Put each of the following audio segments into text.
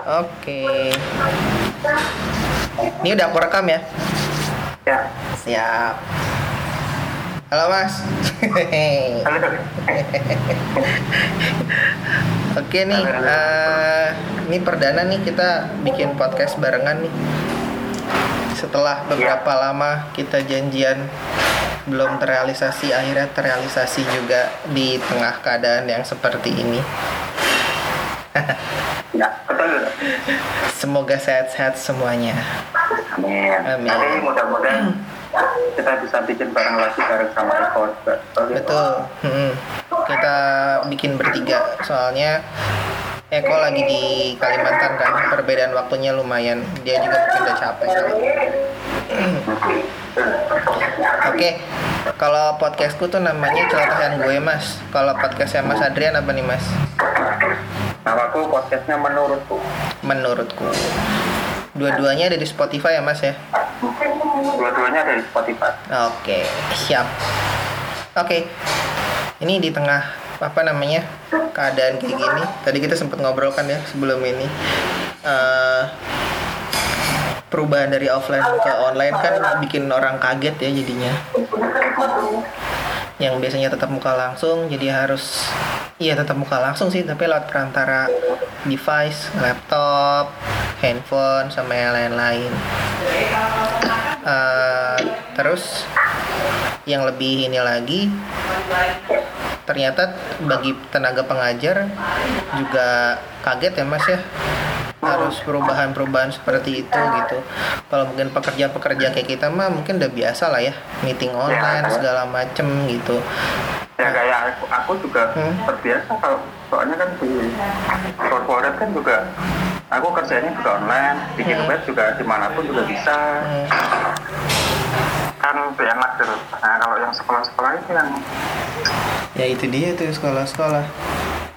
Oke. Ini udah aku rekam ya? Ya. Siap. Halo Mas. Halo. Oke nih, eh, ini perdana nih kita bikin podcast barengan nih. Setelah beberapa lama kita janjian belum terrealisasi, akhirnya terrealisasi juga di tengah keadaan yang seperti ini. Ya, betul. Semoga sehat-sehat semuanya. Amin. Amin. Tapi mudah-mudahan kita bisa bikin bareng lagi bareng sama. Oke. Betul. Mm-mm. Kita bikin bertiga, soalnya Eko lagi di Kalimantan kan, perbedaan waktunya lumayan. Dia juga mungkin udah capek. kali. Oke, kalau podcastku tuh namanya celotehan gue mas. Kalau podcastnya Mas Adrian apa nih mas? Namaku podcastnya menurutku. Menurutku. Dua-duanya ada di Spotify ya mas ya? Dua-duanya dari Spotify. Oke, siap. Oke, ini di tengah apa namanya keadaan kayak gini. Tadi kita sempat ngobrol kan ya sebelum ini. Eh, perubahan dari offline ke online kan bikin orang kaget ya jadinya. Yang biasanya tetap muka langsung jadi harus iya tetap muka langsung sih tapi lewat perantara device, laptop, handphone sama yang lain-lain. Eh, terus yang lebih ini lagi ternyata bagi tenaga pengajar juga kaget ya mas ya harus perubahan-perubahan seperti itu gitu kalau mungkin pekerja-pekerja kayak kita mah mungkin udah biasa lah ya meeting online segala macem gitu Ya kayak aku, aku juga Hmm. terbiasa kalau soalnya kan di corporate kan juga aku kerjanya juga online, bikin Hmm. web juga di mana pun juga bisa. Hmm, Kan lebih enak gitu. Nah kalau yang sekolah-sekolah itu yang ya itu dia tuh sekolah-sekolah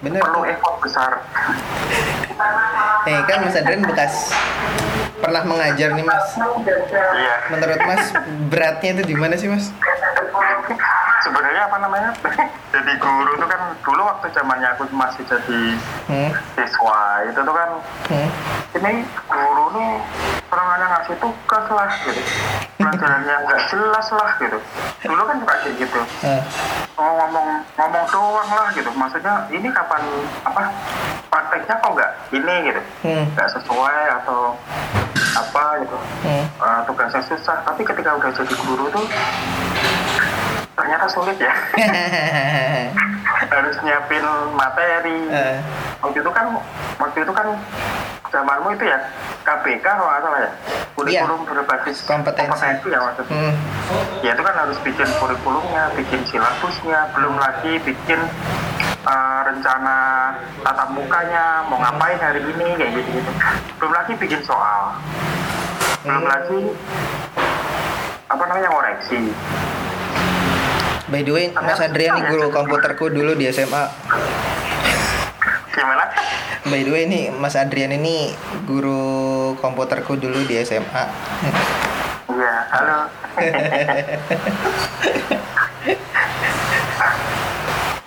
bener perlu effort besar. eh kan mas Adrian bekas pernah mengajar nih mas Iya. menurut mas beratnya itu di mana sih mas Sebenarnya apa namanya? jadi guru itu kan dulu waktu zamannya aku masih jadi hmm, siswa itu tuh kan hmm. ini guru nih serangannya ngasih tugas lah gitu. Pelajarannya nggak jelas lah gitu. Dulu kan suka kayak gitu. Oh, ngomong ngomong doang lah gitu. Maksudnya ini kapan apa prakteknya kok nggak ini gitu. Hmm, nggak sesuai atau apa gitu. Hmm. Eh, tugasnya susah. Tapi ketika udah jadi guru tuh ternyata sulit ya. Harus nyiapin materi. Eh, waktu itu kan waktu itu kan zamanmu itu ya KBK kalau nggak salah ya? Kurikulum berbasis Iya. Kompetensi. ya waktu itu. Hmm, ya itu kan harus bikin kurikulumnya bikin silabusnya belum lagi bikin uh, rencana tatap mukanya mau ngapain hari ini kayak gitu gitu belum lagi bikin soal. Belum Hmm. lagi apa namanya ngoreksi by the way mas Adrian nih guru komputerku dulu di SMA gimana? By the way nih mas Adrian ini guru komputerku dulu di SMA iya halo.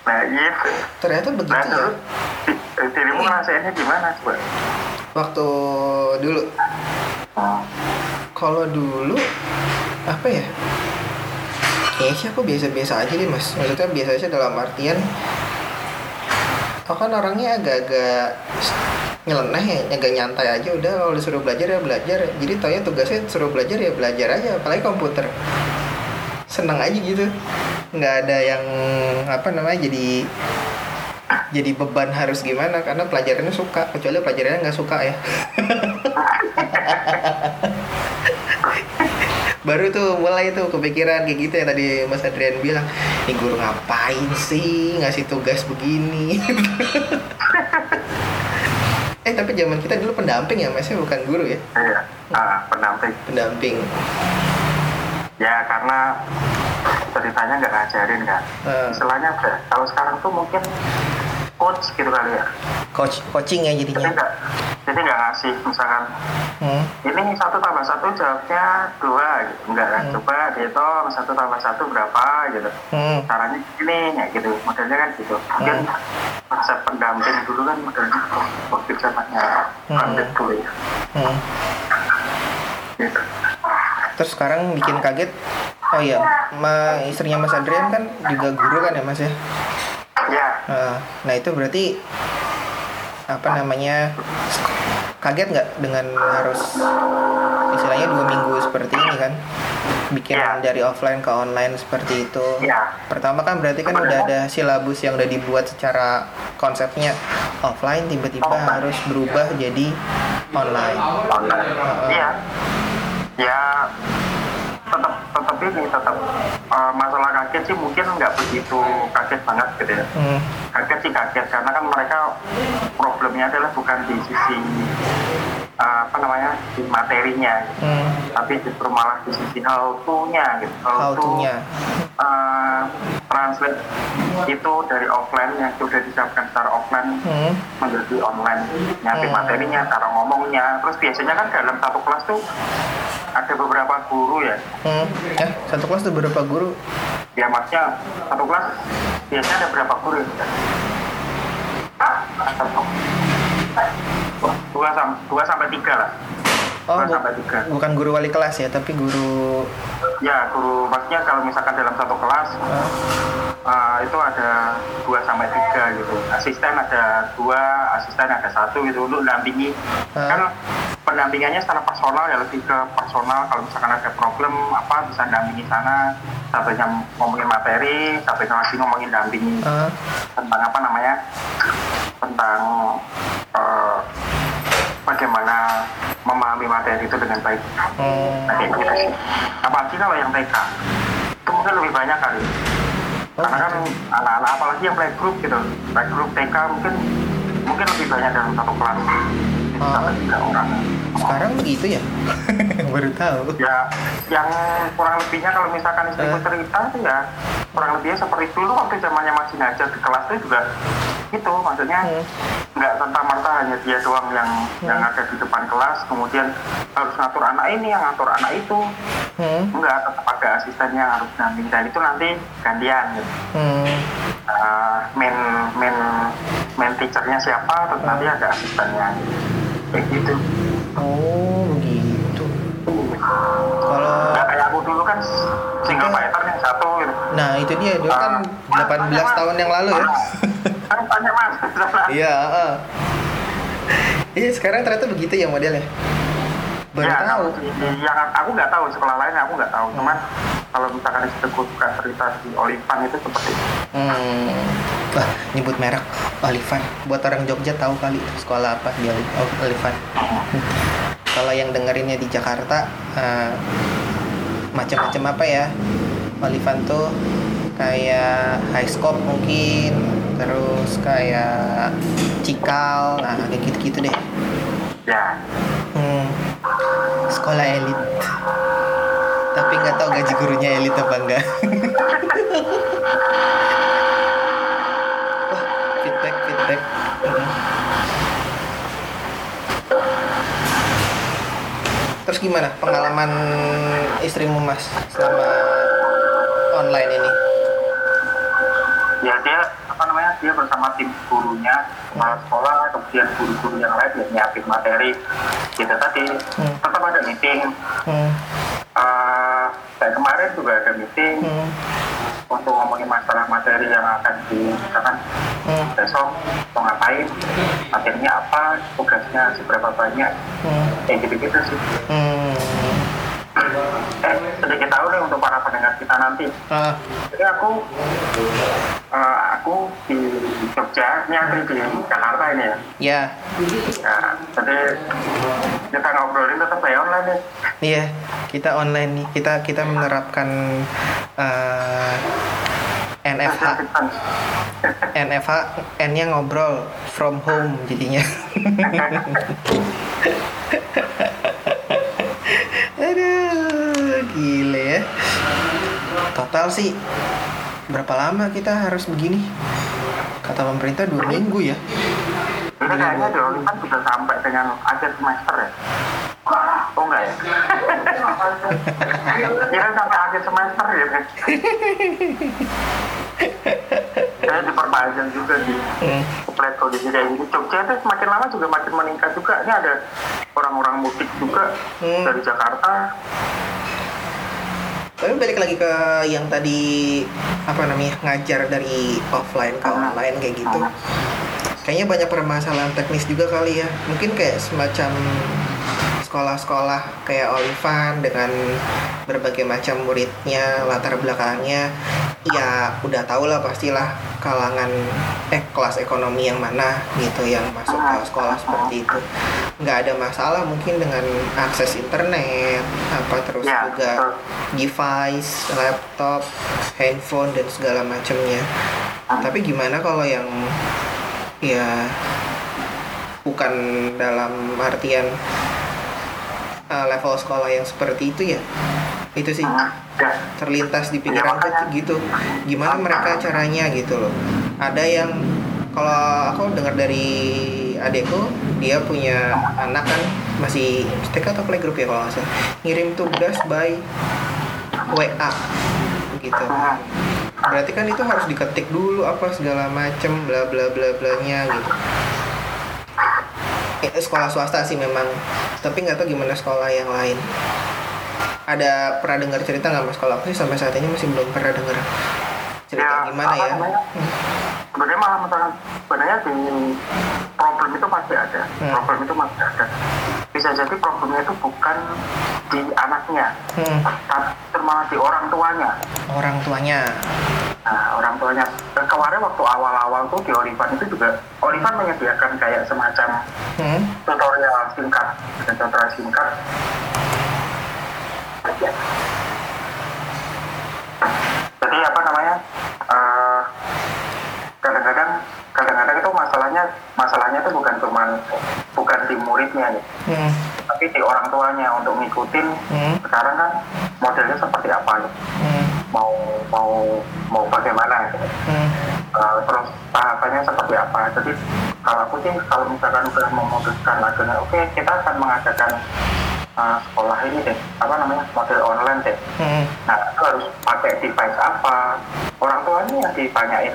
Nah gitu ternyata nah begitu ya? terus di- dirimu ngerasainnya gimana coba? Waktu dulu. Hmm. kalau dulu apa ya kayaknya sih aku biasa-biasa aja deh mas. Maksudnya biasa aja dalam artian aku kan orangnya agak-agak nyeleneh ya agak nyantai aja. Udah kalau disuruh belajar ya belajar. Jadi taunya tugasnya suruh belajar ya belajar aja apalagi komputer. Seneng aja gitu. Nggak ada yang apa namanya jadi jadi beban harus gimana. Karena pelajarannya suka kecuali pelajarannya nggak suka ya baru tuh mulai tuh kepikiran kayak gitu yang tadi Mas Adrian bilang. Ini guru ngapain sih ngasih tugas begini? Eh tapi zaman kita dulu pendamping ya Mas ya? Bukan guru ya? Iya. Ah, pendamping. Pendamping. Ya karena ceritanya nggak ngajarin kan. Eh. istilahnya ya, kalau sekarang tuh mungkin coach gitu kali ya. Coach coaching ya jadi jadinya nggak jadi nggak ngasih misalkan. Hmm. ini satu tambah satu jawabnya dua gitu. Enggak kan Hmm. coba dihitung satu tambah satu berapa gitu. Hmm. caranya gini ya gitu. Modelnya kan gitu. Mungkin konsep pendamping dulu kan modelnya waktu zamannya Hmm. dulu ya. Hmm. gitu. Terus sekarang bikin kaget oh iya ma istrinya Mas Adrian kan juga guru kan ya Mas ya ya. Nah, nah itu berarti apa namanya kaget nggak dengan harus istilahnya dua minggu seperti ini kan? Bikin Ya. dari offline ke online seperti itu. Ya. Pertama kan berarti kan udah ada silabus yang udah dibuat secara konsepnya. Offline tiba-tiba Offline. harus berubah jadi online. Online. Heeh. iya. Ya tetap tetap eh, masalah kaget sih mungkin nggak begitu kaget banget gitu ya hmm. kaget sih kaget karena kan mereka problemnya adalah bukan di sisi eh, apa namanya di materinya gitu. Hmm. tapi justru malah di sisi how to-nya gitu how to, to-nya eh, translate itu dari offline yang sudah disiapkan secara offline hmm. menjadi online nyampe Hmm. materinya cara ngomongnya terus biasanya kan dalam satu kelas tuh ada beberapa guru ya. Hmm. ya satu kelas tuh berapa guru? Ya maksudnya satu kelas biasanya ada berapa guru ya? dua. Dua sampai tiga lah oh sampai tiga. bukan guru wali kelas ya tapi guru ya guru maksudnya kalau misalkan dalam satu kelas ah, uh, itu ada dua sampai tiga gitu. Asisten ada dua asisten ada satu gitu untuk dampingi Ah. kan pendampingannya secara personal ya lebih ke personal. Kalau misalkan ada problem apa bisa dampingi sana. Sampai ngomongin materi sampai lagi ngomongin dampingi. Ah. tentang apa namanya? Tentang uh, bagaimana memahami materi itu dengan baik. Hmm. nah kayak gitu sih. Apalagi kalau yang TK. Itu mungkin lebih banyak kali. Oh, karena kan gitu. anak-anak apalagi yang playgroup gitu. Playgroup TK mungkin mungkin lebih banyak dalam satu kelas. Orang. Sekarang begitu ya? Baru tahu. Ya yang kurang lebihnya kalau misalkan istriku Eh. cerita itu ya kurang lebihnya seperti dulu waktu zamannya masih ngajar di kelas itu juga itu maksudnya Hmm. Nggak serta merta hanya dia doang yang yang ada di depan kelas. Kemudian harus ngatur anak ini yang ngatur anak itu. Hmm. enggak tetap ada asistennya harus damping dan itu nanti gantian gitu. Hmm. Uh, main main main teachernya siapa terus nanti ada asistennya. Kayak gitu. Oh begitu kalau nggak kayak aku dulu kan single fighter yang satu gitu. Nah itu dia. Dulu kan Ah, 18 Mas, tahun yang lalu ya kan tanya mas iya ah. iya sekarang ternyata begitu ya modelnya baru ya, tahu kalau- yang aku nggak tahu sekolah lain aku nggak tahu cuman kalau misalkan istriku suka cerita di Olivan itu seperti itu Hmm. Wah, nyebut merek Olivan. Buat orang Jogja tahu kali sekolah apa di Oli- Olivan. Kalau yang dengerinnya di Jakarta eh, macam-macam apa ya? Olivan tuh kayak high scope mungkin, terus kayak cikal, nah kayak gitu-gitu deh. ya Hmm. Sekolah elit. Tapi nggak tahu gaji gurunya elit apa enggak. Wah, feedback, feedback. Hmm. Terus gimana pengalaman istrimu mas selama online ini? ya dia apa namanya dia bersama tim gurunya kepala sekolah kemudian guru-guru yang lain yang nyiapin materi gitu tadi Hmm. tetap ada meeting Hmm. Eh, kayak kemarin juga ada meeting Hmm. untuk ngomongin masalah materi yang akan di misalkan Hmm. besok mau ngapain materinya apa tugasnya seberapa banyak Hmm. kayak gitu-gitu sih Hmm. eh sedikit tahu nih untuk para pendengar kita nanti Ah, jadi aku eh, aku di Jogja ini aku di Jakarta ini ya ya, Nah, jadi kita ngobrolin tetap kayak online nih iya kita online nih. Kita kita menerapkan eh, NFH. NFH N-nya ngobrol from home jadinya. Aduh, gile ya. Total sih berapa lama kita harus begini? kata pemerintah dua minggu ya Ini kayaknya di Olivan bisa sampai dengan akhir semester ya? Oh enggak ya? Kira sampai akhir semester ya? Saya diperpanjang juga di Hmm. flat kondisi kayak gini. Jogja itu semakin lama juga makin meningkat juga. Ini ada orang-orang mudik juga Hmm. dari Jakarta. Tapi balik lagi ke yang tadi apa namanya ngajar dari offline ke online kayak gitu. Kayaknya banyak permasalahan teknis juga kali ya. Mungkin kayak semacam sekolah-sekolah kayak Olivan dengan berbagai macam muridnya, latar belakangnya, ya udah tau lah pastilah kalangan eh kelas ekonomi yang mana gitu yang masuk ke sekolah seperti itu. Nggak ada masalah mungkin dengan akses internet, apa terus Ya, juga betul. device, laptop, handphone dan segala macamnya. Tapi gimana kalau yang ya bukan dalam artian uh, level sekolah yang seperti itu ya? Itu sih. Ya, terlintas di pikiran makanya. tuh gitu. Gimana mereka caranya gitu loh. Ada yang kalau aku dengar dari adekku dia punya anak kan masih TK atau playgroup ya kalau nggak salah. Ngirim tugas by WA gitu. Berarti kan itu harus diketik dulu apa segala macem bla bla bla blanya gitu. Eh, sekolah swasta sih memang. Tapi nggak tahu gimana sekolah yang lain ada pernah dengar cerita nggak mas? Kalau aku sih sampai saat ini masih belum pernah dengar cerita Ya, gimana ya. namanya? sebenarnya malah misalkan sebenarnya di problem itu pasti ada. Hmm. problem itu masih ada. Bisa jadi problemnya itu bukan di anaknya Hmm, tapi malah di orang tuanya. Orang tuanya. Nah orang tuanya. Kemarin waktu awal-awal tuh di Olivan itu juga Olivan menyediakan kayak semacam hmm, tutorial singkat. Tutorial singkat jadi apa namanya eh, kadang-kadang kadang-kadang itu masalahnya masalahnya itu bukan cuma bukan di muridnya nih. Hmm, tapi di orang tuanya untuk ngikutin hmm, sekarang kan modelnya seperti apa nih hmm, mau mau mau bagaimana gitu. hmm, Uh, terus tahapannya seperti apa? Jadi kalau aku sih kalau misalkan udah memutuskan akhirnya oke kita akan mengadakan uh, sekolah ini deh apa namanya model online deh hmm. nah itu harus pakai device apa orang tuanya yang ditanyain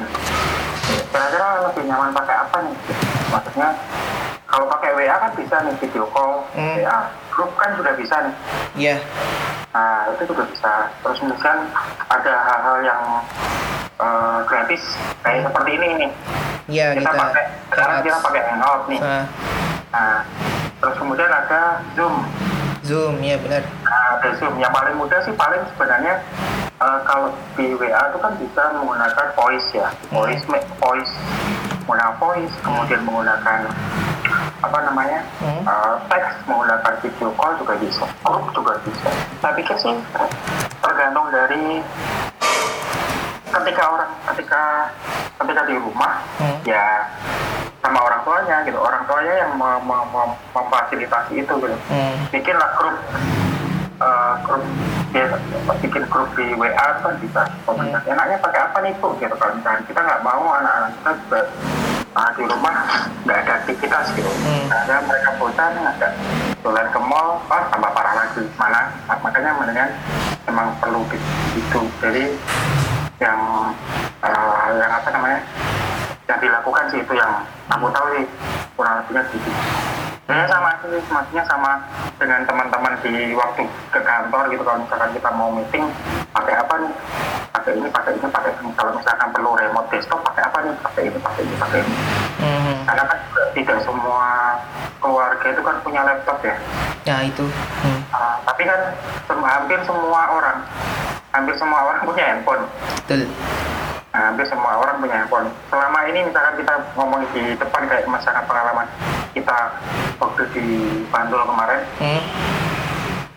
kira-kira lebih nyaman pakai apa nih maksudnya kalau pakai WA kan bisa nih video call Hmm. WA grup kan sudah bisa nih ya Nah, itu juga bisa. Terus kemudian ada hal-hal yang eh, gratis kayak seperti ini nih. ya Kita kita pakai sekarang kita pakai Hangout nih. Nah, Nah, terus kemudian ada Zoom. Zoom ya benar Nah, ada Zoom. Yang paling mudah sih paling sebenarnya eh, kalau di WA itu kan bisa menggunakan voice ya. Voice, voice, menggunakan voice, kemudian menggunakan apa namanya Hmm. eh, teks menggunakan video call juga bisa grup juga bisa saya pikir sih tergantung dari ketika orang ketika ketika di rumah Hmm. ya sama orang tuanya gitu. Orang tuanya yang mem- mem- mem- memfasilitasi itu gitu. Hmm, bikinlah grup eh, grup ya, bikin grup di WA kan bisa komunikasi enaknya pakai apa nih bu? Gitu kalau misalnya kita nggak mau anak-anak kita juga ah, di rumah nggak ada aktivitas gitu. Hmm. ada mereka bosan ada jalan ke mall ah tambah parah lagi. Mana Nah, makanya mendingan emang perlu di- itu. Jadi yang eh, yang apa namanya yang dilakukan sih itu yang aku tahu sih kurang lebihnya gitu Ya sama sih, maksudnya sama dengan teman-teman di waktu ke kantor gitu kalau misalkan kita mau meeting pakai apa nih? Pakai ini, pakai ini, pakai ini. Kalau misalkan perlu remote desktop pakai apa nih? Pakai ini, pakai ini, pakai ini. hmm. Karena kan tidak semua keluarga itu kan punya laptop ya. ya itu hmm. Ah, tapi kan hampir semua orang, hampir semua orang punya handphone. betul hampir semua orang punya handphone. Selama ini misalkan kita ngomong di depan kayak misalkan pengalaman kita waktu di Bantul kemarin, hmm.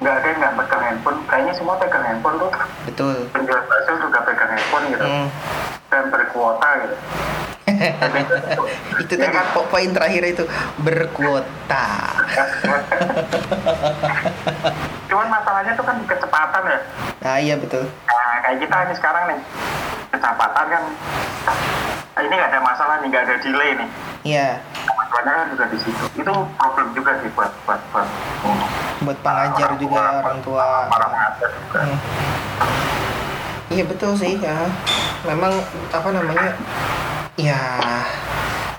nggak ada yang nggak pegang handphone. Kayaknya semua pegang handphone tuh. betul Penjual bakso juga pegang handphone gitu. hmm. Dan berkuota gitu. Itu ya tadi kan? po- poin terakhir itu berkuota Cuman masalahnya tuh kan kecepatan ya. ah iya betul Nah, kayak kita ini sekarang nih kecepatan kan "Ah, ini nggak ada masalah nih nggak ada delay nih Iya, kan juga di situ itu problem juga sih buat buat buat buat pengajar orang juga tua, orang tua. para pengajar juga Hmm. Iya betul sih ya. Memang apa namanya? Ya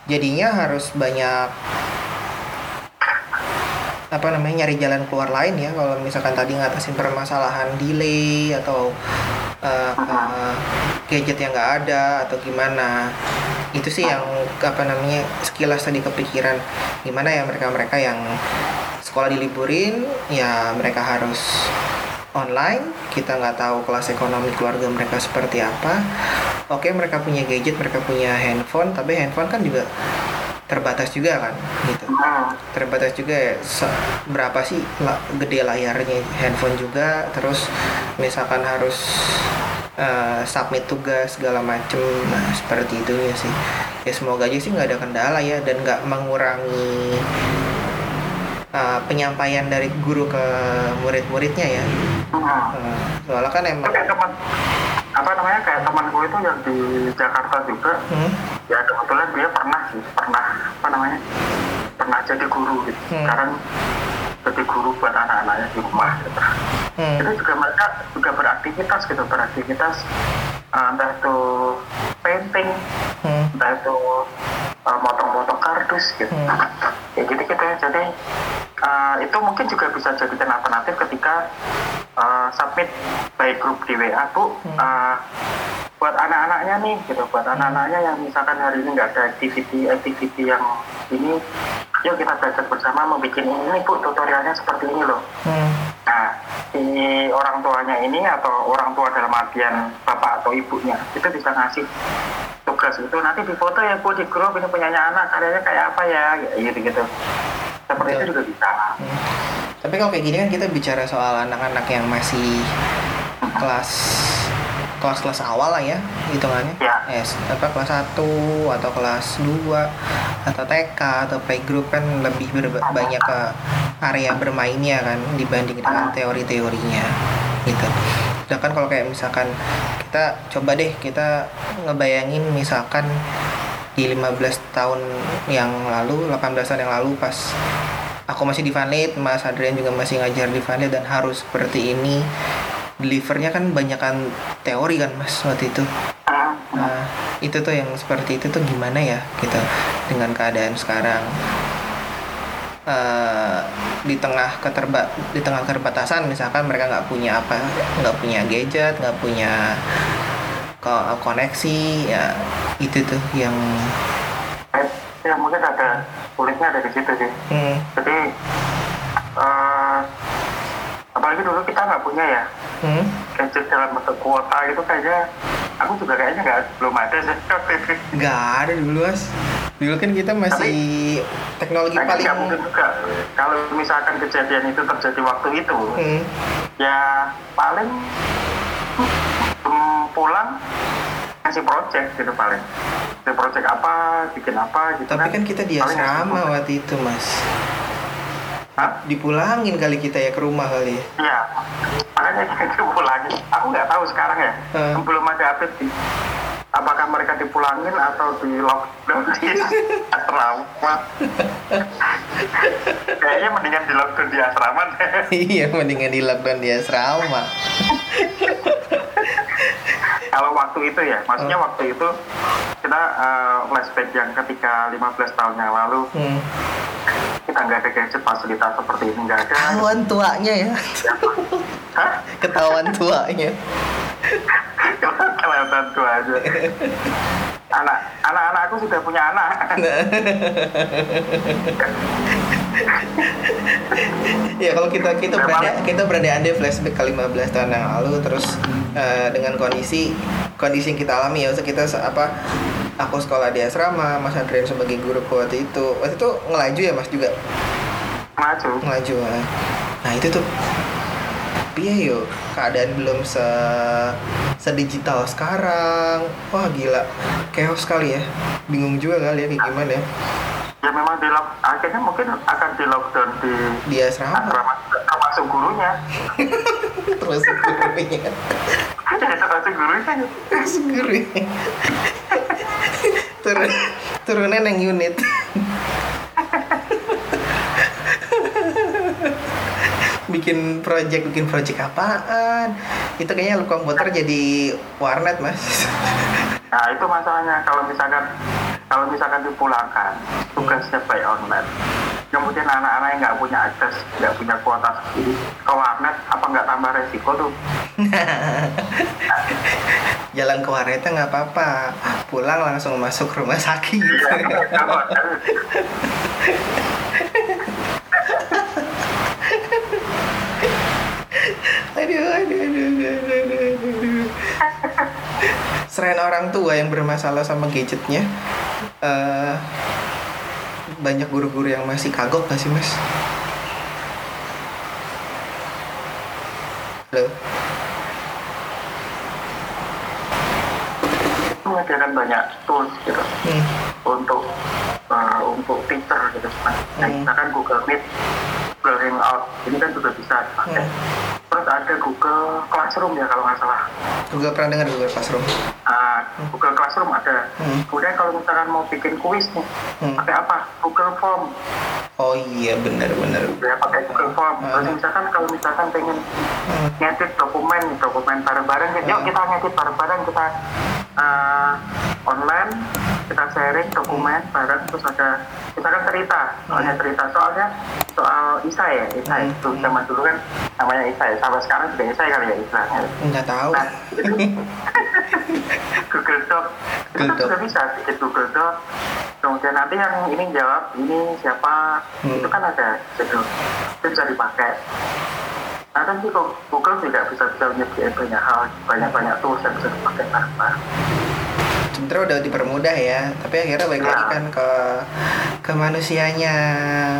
jadinya harus banyak apa namanya nyari jalan keluar lain ya kalau misalkan tadi ngatasin permasalahan delay atau uh, uh, gadget yang nggak ada atau gimana itu sih yang apa namanya sekilas tadi kepikiran gimana ya mereka-mereka yang sekolah diliburin ya mereka harus online kita nggak tahu kelas ekonomi keluarga mereka seperti apa. Oke mereka punya gadget mereka punya handphone tapi handphone kan juga terbatas juga kan gitu. Hmm. terbatas juga ya berapa sih la- gede layarnya handphone juga terus misalkan harus eh, submit tugas segala macem nah seperti itu ya sih. Ya semoga aja sih nggak ada kendala ya dan nggak mengurangi eh, penyampaian dari guru ke murid-muridnya ya Hmm. Eh, soalnya kan Itu emang kayak teman apa namanya kayak temanku itu yang di Jakarta juga Hmm, ya kebetulan dia pernah sih pernah apa namanya pernah jadi guru gitu Hmm. sekarang jadi guru buat anak-anaknya di rumah gitu. hmm, itu juga mereka juga beraktivitas gitu beraktivitas uh, entah itu painting hmm, entah itu uh, motong-motong kardus gitu Hmm. ya gitu gitu jadi uh, itu mungkin juga bisa jadikan alternatif ketika uh, submit baik grup di WA tuh Hmm. uh, buat anak-anaknya nih gitu. Buat anak-anaknya yang misalkan hari ini nggak ada activity activity yang ini yuk kita belajar bersama membuat ini ini bu tutorialnya seperti ini loh. Hmm, Nah, si orang tuanya ini atau orang tua dalam artian bapak atau ibunya itu bisa ngasih tugas itu. Nanti difoto ya bu di grup ini punyanya anak karyanya kayak apa ya gitu gitu seperti itu Betul. juga bisa. Hmm. Tapi kalau kayak gini kan kita bicara soal anak-anak yang masih kelas kelas kelas awal lah ya hitungannya. Ya. S apa kelas 1 atau kelas 2 atau TK atau playgroup kan lebih banyak ke area bermainnya kan dibanding dengan teori-teorinya gitu. Sedangkan kalau kayak misalkan kita coba deh kita ngebayangin misalkan di 15 tahun yang lalu 18 tahun yang lalu pas aku masih di Vanlit Mas Adrian juga masih ngajar di Vanlit dan harus seperti ini. Delivernya kan banyakan teori kan mas waktu itu. Nah, itu tuh yang seperti itu tuh gimana ya gitu dengan keadaan sekarang. Eh, di tengah keterba di tengah keterbatasan misalkan mereka nggak punya apa nggak punya gadget nggak punya ko- koneksi ya itu tuh yang ya mungkin ada kulitnya ada di situ sih. Hmm, jadi eh, apalagi dulu kita nggak punya ya. Hmm, gadget dalam bentuk kuota itu kayaknya. Aku juga kayaknya nggak belum ada sih. Nggak ada dulu mas. Dulu kan kita masih teknologi Nah, paling nggak mungkin juga. Kalau misalkan kejadian itu terjadi waktu itu hmm, ya paling hmm, pulang ngasih project gitu paling ngasih project apa bikin apa gitu tapi kan kita di asrama waktu itu mas Hah? dipulangin kali kita ya ke rumah kali ya Iya, makanya kita dipulangin. Aku nggak tahu sekarang ya, Hmm. belum ada update sih. Apakah mereka dipulangin atau di lockdown di asrama? Kayaknya mendingan di lockdown di asrama deh. iya mendingan di lockdown di asrama Kalau waktu itu ya, maksudnya waktu itu kita eh, flashback yang ketika 15 tahun yang lalu hmm. kita nggak ada gadget fasilitas seperti ini nggak ada. ketahuan tuanya ya Hah? ketahuan tuanya Kelihatan tua aja. Anak, anak-anak aku sudah punya anak. ya kalau kita kita berada kita berada andai flashback ke 15 tahun yang lalu terus eh, dengan kondisi kondisi yang kita alami ya kita apa aku sekolah di asrama Mas Adrian sebagai guru waktu itu waktu itu ngelaju ya Mas juga? Maju. ngelaju eh. nah itu tuh piye yo keadaan belum se sedigital sekarang. Wah gila. Chaos sekali ya. Bingung juga kali ya kayak gimana ya ya memang di akhirnya mungkin akan di lockdown di di asrama. asrama termasuk gurunya. Terus gurunya. Ya termasuk gurunya. Terus guru turun turunan yang unit. Bikin project bikin project apaan? Itu kayaknya lu komputer jadi warnet mas. Nah itu masalahnya. Kalau misalkan kalau misalkan dipulangkan tugasnya by online. Kemudian anak-anak yang nggak punya akses, nggak punya kuota sendiri ke warnet, apa nggak tambah resiko tuh? jalan ke warnetnya nggak apa-apa pulang langsung masuk rumah sakit aduh, aduh, aduh, aduh, aduh, aduh, aduh. Selain orang tua yang bermasalah sama gadgetnya, eh, banyak guru-guru yang masih kagok gak sih mas? Halo, menyediakan banyak tools gitu hmm. untuk uh, untuk teacher gitu. Nah, Hmm. misalkan Google Meet, Google Hangout, ini kan juga bisa dipakai. Hmm. Terus ada Google Classroom ya kalau nggak salah. Google pernah dengar Google Classroom? Ah, Google Classroom ada. Hmm. Kemudian kalau misalkan mau bikin kuis nih, Hmm. pakai apa? Google Form. Oh iya benar-benar. Ya pakai Google Form. Terus Ah. misalkan kalau misalkan pengen Hmm. ngedit dokumen, dokumen bareng-bareng, yuk Hmm. kita ngedit bareng-bareng, kita uh, online, kita sharing dokumen bareng, terus ada misalkan cerita, soalnya cerita soalnya soal isai ya, isai. Hmm. Itu zaman dulu kan namanya isai, sampai sekarang juga isai kali ya istilahnya. Nggak tahu. Nah, itu Google Doc Doc. juga bisa bikin Google Doc kemudian nanti yang ini jawab ini siapa Hmm. itu kan ada gitu itu bisa dipakai nah kan sih Google juga bisa bisa menyediakan banyak hal banyak banyak tools yang bisa dipakai bareng-bareng sebenarnya udah dipermudah ya tapi akhirnya balik lagi kan ke ke manusianya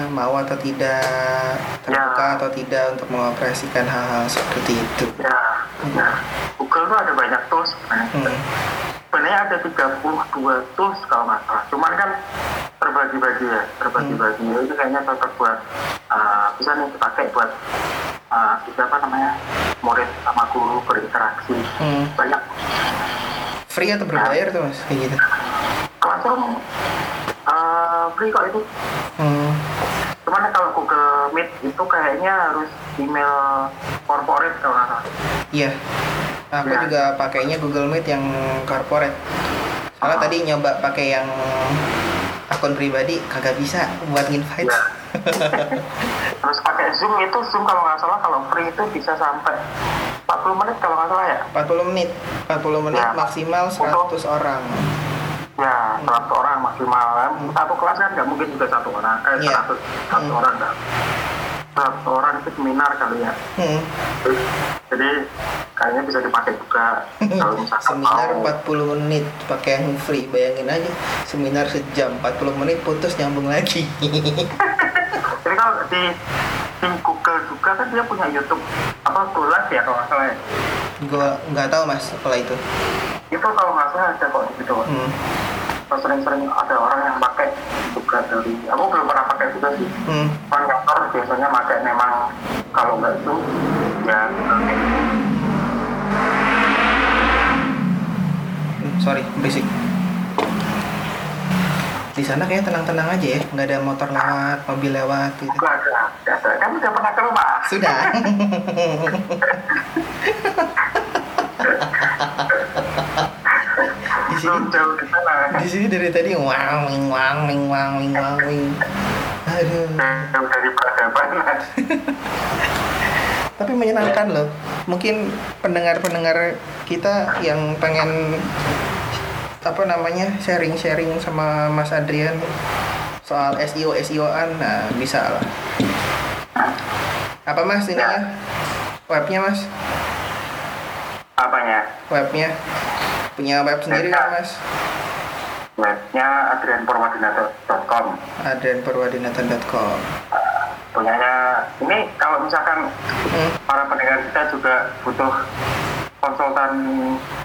mau atau tidak terbuka Ya. atau tidak untuk mengoperasikan hal-hal seperti itu ya, ya. Google tuh ada banyak tools sebenarnya hmm. sebenarnya ada 32 tools kalau nggak salah cuman kan terbagi-bagi ya terbagi-bagi Hmm. itu kayaknya cocok buat uh, bisa nih dipakai buat uh, siapa namanya murid sama guru berinteraksi Hmm. banyak free atau berbayar tuh mas kayak gitu Classroom uh, free kok itu hmm. cuman kalau Google Meet itu kayaknya harus email corporate kalau nggak salah iya aku Ya. juga pakainya Google Meet yang corporate soalnya Ah. tadi nyoba pakai yang akun pribadi kagak bisa buat invite Ya. terus Zoom itu Zoom kalau nggak salah kalau free itu bisa sampai 40 menit kalau nggak salah ya 40 menit 40 menit Ya. maksimal 100 orang Ya, 100 orang maksimal. Satu kelas kan nggak mungkin juga satu orang. Eh, Iya. 100, satu Hmm. orang nggak. 100 orang itu seminar kali ya. hmm. Jadi kayaknya bisa dipakai juga kalau misalkan seminar mau. 40 menit pakai yang free bayangin aja seminar sejam 40 menit putus nyambung lagi Jadi kalau di, di Google juga kan dia punya YouTube apa Golas ya kalau nggak salah ya. gua nggak tahu mas setelah itu Itu kalau nggak salah ada kok gitu. hmm. Sering-sering ada orang yang pakai juga dari. Aku belum pernah pakai juga sih. Hmm. Kantor biasanya pakai memang kalau nggak itu ya Hmm, sorry berisik di sana kayak tenang-tenang aja ya nggak ada motor lewat mobil lewat gitu. Kan udah pernah ke rumah. sudah. Di sini? Di sini dari tadi wang wing wang wing wang wing wang wing aduh dari peradaban. tapi menyenangkan loh. Mungkin pendengar-pendengar kita yang pengen apa namanya sharing-sharing sama Mas Adrian soal SEO SEO-an nah bisa lah. Apa Mas ini ya webnya Mas? Apanya? webnya. Punya web sendiri kan Mas? Webnya adrianpurwadinata.com adrianpurwadinata.com Punyanya, ini kalau misalkan hmm. para pendengar kita juga butuh konsultan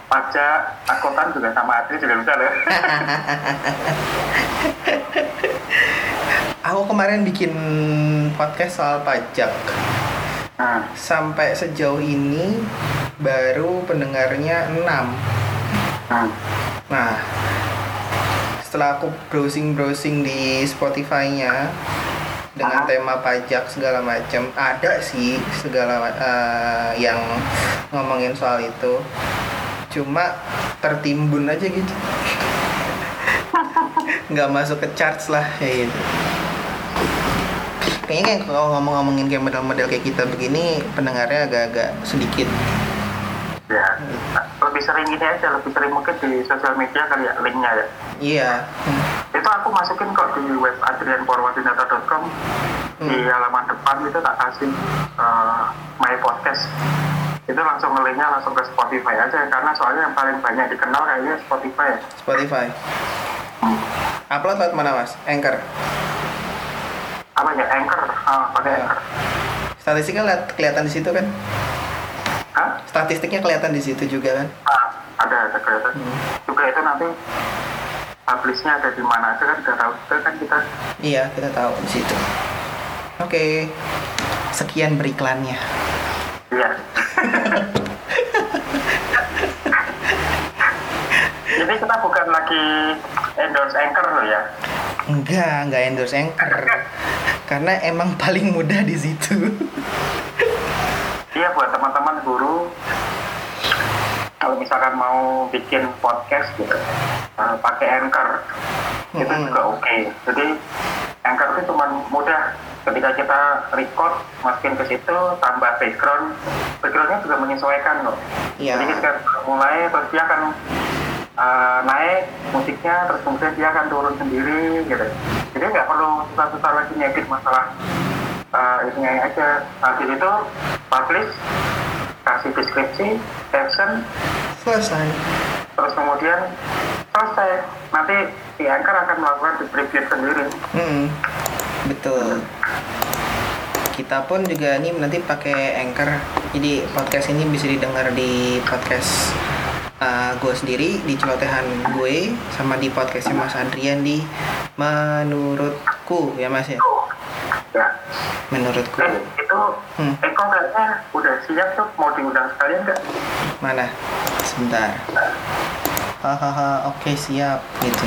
pajak, akuntan juga sama Adri juga bisa loh. aku kemarin bikin podcast soal pajak Hmm. sampai sejauh ini baru pendengarnya 6 Hmm. nah setelah aku browsing browsing di Spotify-nya dengan tema pajak segala macam. Ada sih segala eh, yang ngomongin soal itu. Cuma tertimbun aja gitu. Nggak masuk ke charts lah kayak gitu. Kayaknya kayak kalau ngomong-ngomongin kayak model-model kayak kita begini pendengarnya agak-agak sedikit. Ya lebih sering ini aja lebih sering mungkin di sosial media kali ya linknya ya. Iya. Hmm. itu aku masukin kok di web adrianporwadinata.com di Hmm. halaman depan itu tak kasih eh, my podcast. Itu langsung linknya langsung ke Spotify aja karena soalnya yang paling banyak dikenal kayaknya Spotify ya. Spotify. Upload lewat mana mas? Anchor? Apa ya Anchor? Ah, pakai Ya. Anchor. Statistiknya lihat kelihatan di situ kan Hah? statistiknya kelihatan di situ juga kan? Ah, ada ada kelihatan. Hmm. juga itu nanti publishnya ada di mana aja kan udah tahu juga kan kita. Iya kita tahu di situ. Oke sekian beriklannya. Iya. Ini kita bukan lagi endorse Anchor loh ya. Enggak enggak endorse Anchor. Karena emang paling mudah di situ Iya buat teman-teman guru kalau misalkan mau bikin podcast gitu eh, pakai Anchor itu Mm-mm. juga oke. Jadi Anchor itu cuma mudah ketika kita record masukin ke situ tambah background backgroundnya juga menyesuaikan kok. Iya. Jadi ketika mulai terus dia akan eh, naik musiknya terus kemudian dia akan turun sendiri gitu. Jadi nggak perlu susah-susah lagi ngedit masalah uh, ini aja. Habis itu publish kasih deskripsi caption. Selesai. Terus kemudian selesai. Nanti si anchor akan melakukan distribute sendiri. Mm-mm. betul. Kita pun juga ini nanti pakai Anchor. Jadi podcast ini bisa didengar di podcast uh, gue sendiri di celotehan gue sama di podcastnya Mas Adrian di menurutku ya Mas ya ya menurutku. eh itu Hmm. Eko kayaknya udah siap tuh? Mau diundang sekalian nggak? Mana? Sebentar. Hahaha oke siap gitu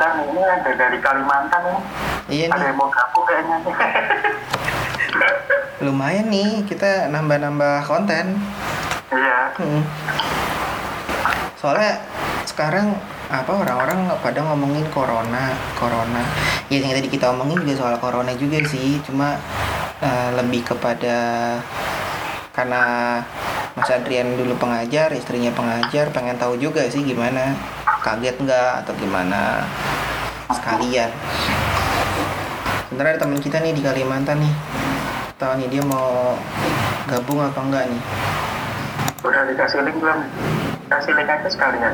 nih, ini ada dari Kalimantan nih iya ada nih. yang mau gabung kayaknya lumayan nih kita nambah-nambah konten. Iya. Hmm. Soalnya sekarang apa orang-orang pada ngomongin corona, corona. Ya yang tadi kita omongin juga soal corona juga sih, cuma eh, lebih kepada karena Mas Adrian dulu pengajar, istrinya pengajar, pengen tahu juga sih gimana, kaget nggak atau gimana? Sekalian. Sebenarnya ada teman kita nih di Kalimantan nih, tahu nih dia mau gabung apa enggak nih? udah dikasih link belum? Kasih link aja sekalian.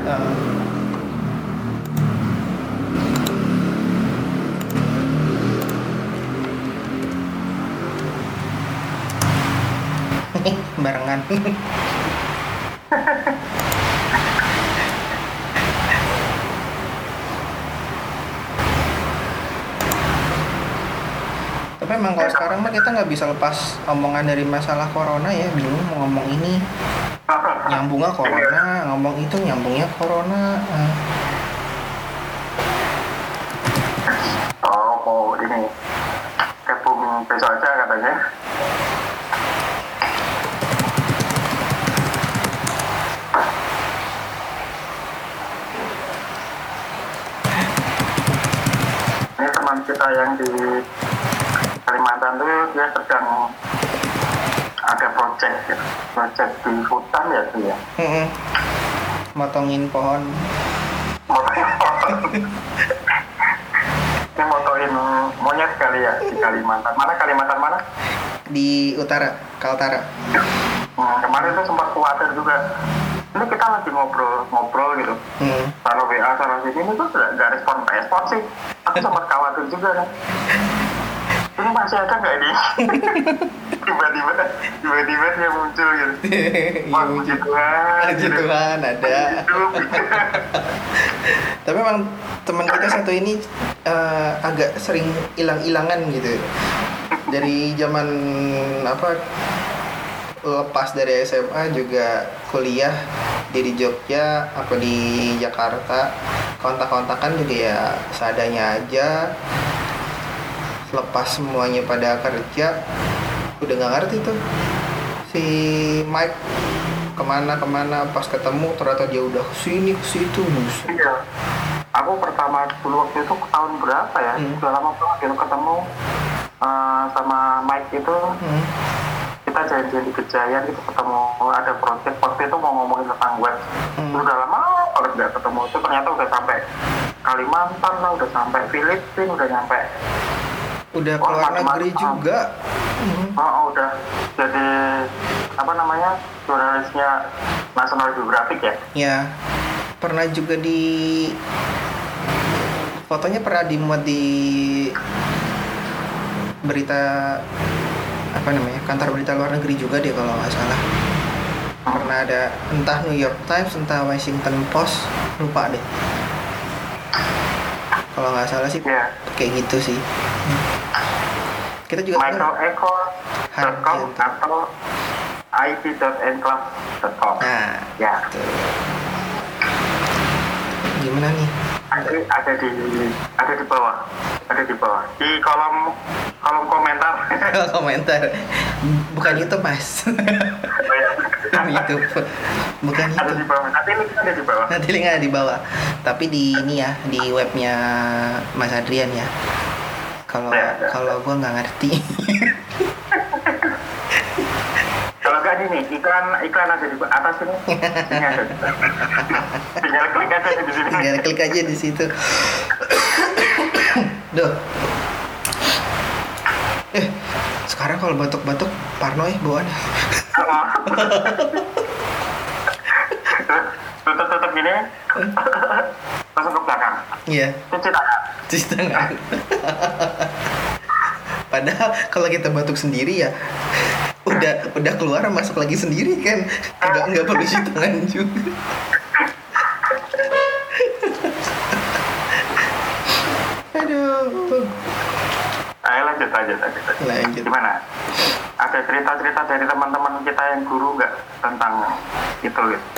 Eh, barengan tapi emang kalau sekarang mah kita nggak bisa lepas omongan dari masalah corona ya bingung mau ngomong ini nyambungnya corona? Ngomong itu nyambungnya corona. Eh, oh mau ini gabung besok aja katanya. Ini teman kita yang di Kalimantan tuh dia sedang ada project ya. project di hutan ya tuh ya mm-mm. motongin pohon Ini motoin monyet kali ya di Kalimantan. Mana Kalimantan mana? di utara Kaltara Nah, kemarin tuh sempat khawatir juga. Ini kita lagi ngobrol-ngobrol gitu. hmm. Sana WA, sana sini, ini tuh nggak nggak respon respon sih. Aku sempat khawatir juga kan. Ini masih ada nggak ini? tiba-tiba tiba-tiba dia muncul gitu Wah, puji Tuhan Puji gitu. Tuhan ada. Hidup. Tapi memang teman kita satu ini eh, agak sering hilang-hilangan gitu. Dari zaman apa lepas dari SMA juga kuliah dia di Jogja apa di Jakarta kontak-kontakan juga ya seadanya aja lepas semuanya pada kerja udah nggak ngerti tuh si Mike ke mana ke mana pas ketemu ternyata dia udah ke sini ke situ buset. Iya. Aku pertama dulu waktu itu tahun berapa ya? Hmm. Udah lama banget ketemu eh, sama Mike itu Hmm. kita janjian di Kejayan gitu ketemu ada project waktu itu mau ngomongin tentang web. Hmm. Udah lama banget nggak ketemu itu ternyata udah sampai Kalimantan lah, udah sampai Filipina, udah nyampe udah Oh, keluar macam-macam. negeri juga Hmm. Oh, oh, udah jadi apa namanya jurnalisnya National Geographic ya? ya pernah juga di fotonya pernah dimuat di berita apa namanya kantor berita luar negeri juga deh kalau nggak salah pernah ada entah New York Times entah Washington Post lupa deh kalau nggak salah sih Iya. kayak gitu sih kita juga michaelecho.com atau it.enclave.com nah ya. tuh. gimana nih? Ada, ada di ada di bawah ada di bawah. Di kolom kolom komentar. Komentar. Bukan YouTube mas. Oh, ya. YouTube. Bukan ada di bawah. Nanti ini ada di bawah. Nanti linknya ada di bawah. Tapi di ini ya di webnya Mas Adrian ya kalau Ya, ya. kalau gua nggak ngerti. Kalau enggak ini iklan iklan ada di atas ini. Tinggal klik aja di sini. Tinggal klik aja di situ. Duh. Eh, sekarang kalau batuk-batuk parno ya bawaannya. tutup tutup gini. Langsung ke belakang. Iya, cuci tangan cuci tangan. Padahal kalau kita batuk sendiri ya udah udah keluar masuk lagi sendiri kan. Nggak nggak perlu cuci tangan juga. Aduh. Ayo lanjut lanjut lanjut. Lanjut. Gimana? Ada cerita-cerita dari teman-teman kita yang guru nggak tentang itu gitu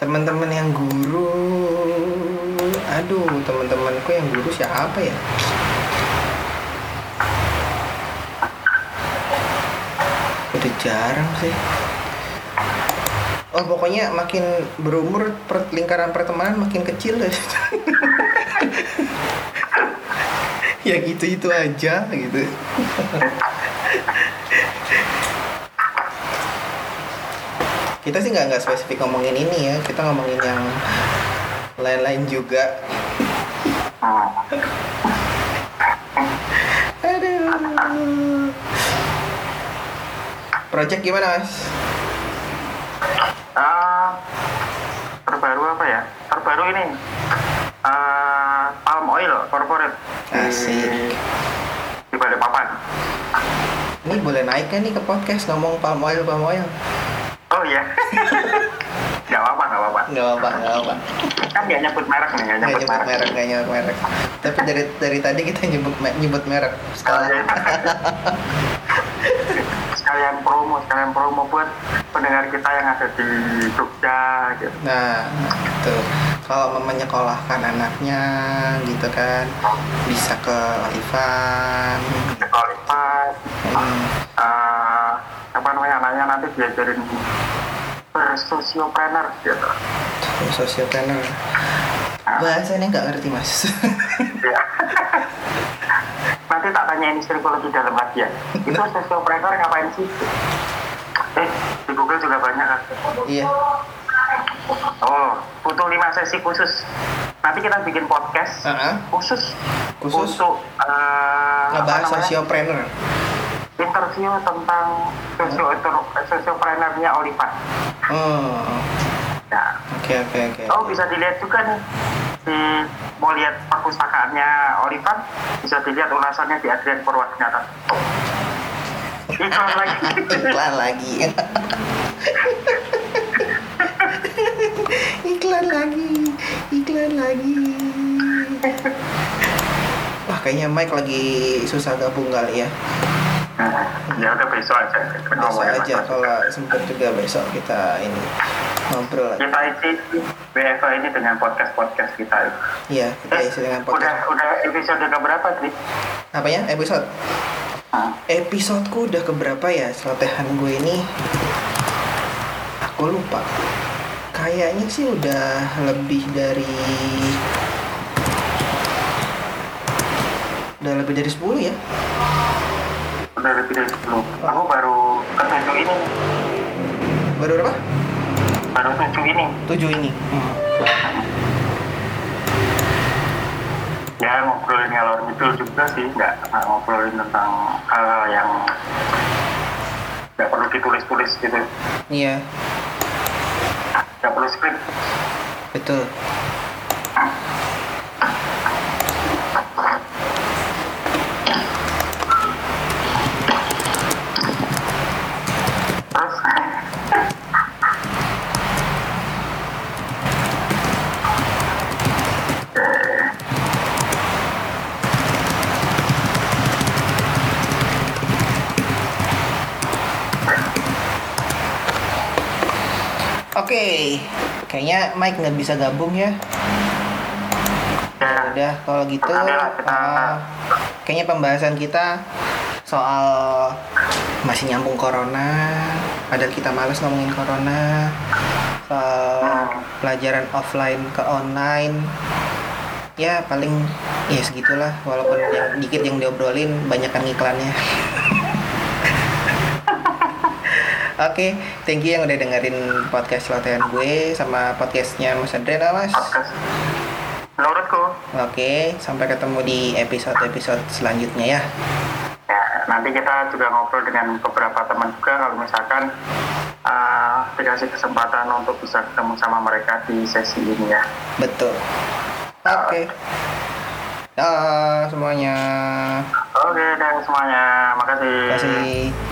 teman-teman yang guru aduh teman-temanku yang guru siapa ya? Udah jarang sih. Oh pokoknya makin berumur per- lingkaran pertemanan makin kecil deh ya gitu itu aja gitu. Kita sih nggak nggak spesifik ngomongin ini ya. Kita ngomongin yang lain-lain juga. Aduh. Project gimana mas? Ah, terbaru apa ya? Terbaru ini. Ah, palm oil corporate. Asik. di Balikpapan. Ini boleh naik kan nih ke podcast ngomong palm oil palm oil oh iya. Nggak apa-apa nggak apa-apa. Nggak apa nggak apa kan nggak nyebut merek nih nggak nyebut nyebut merek. merek nggak nyebut merek. Tapi dari dari tadi kita nyebut nyebut merek. Oh, iya. sekalian promo sekalian promo buat pendengar kita yang ada di Jogja gitu. Nah tuh kalau mau menyekolahkan anaknya gitu kan bisa ke Olivan Qualified hmm, eh, apa namanya anaknya nanti diajarin bersosiopreneur gitu. Social planner bahasanya nggak ngerti mas. Ya. nanti tak tanyain istriku lebih dalam lagi ya itu sosiopreneur ngapain sih? Eh di Google juga banyak kan iya. Oh butuh lima sesi khusus. Nanti kita bikin podcast Ah, ah. khusus Khusus? untuk apa ngebahas namanya, sociopreneur interview tentang sosio sosiopreneurnya Oliver. Oh. Ya. Oke oke oke. Oh bisa dilihat juga nih. Di mau lihat perpustakaannya Olivan bisa dilihat ulasannya di Adrian Purwadinata. iklan lagi. Iklan lagi. Iklan lagi. Iklan lagi. Wah kayaknya Mike lagi susah gabung kali ya ya udah besok aja. Besok aja kalau sempet juga besok kita ini ngobrol kita isi BFA ini dengan podcast podcast kita. Iya kita isi dengan udah podcast. udah episode ke berapa Tri? apa ya episode? Ah, episodeku udah keberapa ya? Selotehan gue ini aku lupa. Kayaknya sih udah lebih dari udah lebih dari 10 ya udah lebih dari 10 aku baru ketujuh ini. Baru berapa? baru tujuh ini. 7 ini. Ya ngobrolin ngalor itu juga sih. Nggak ngobrolin tentang hal yang nggak perlu ditulis-tulis gitu. Iya. Nggak perlu skrip. Betul terus oke kayaknya Mike nggak bisa gabung ya. Ya. Udah kalau gitu uh, kayaknya pembahasan kita soal masih nyambung corona padahal kita males ngomongin corona soal pelajaran offline ke online. Ya paling ya segitulah walaupun yang dikit yang diobrolin banyakkan iklannya Oke, thank you yang udah dengerin podcast latihan gue sama podcastnya Mas Adrian Mas. podcast menurutku Oke, sampai ketemu di episode-episode selanjutnya ya. ya nanti kita juga ngobrol dengan beberapa teman juga kalau misalkan uh, dikasih kesempatan untuk bisa ketemu sama mereka di sesi ini ya Betul. Oke. Dah semuanya. oke dan semuanya makasih Terima kasih.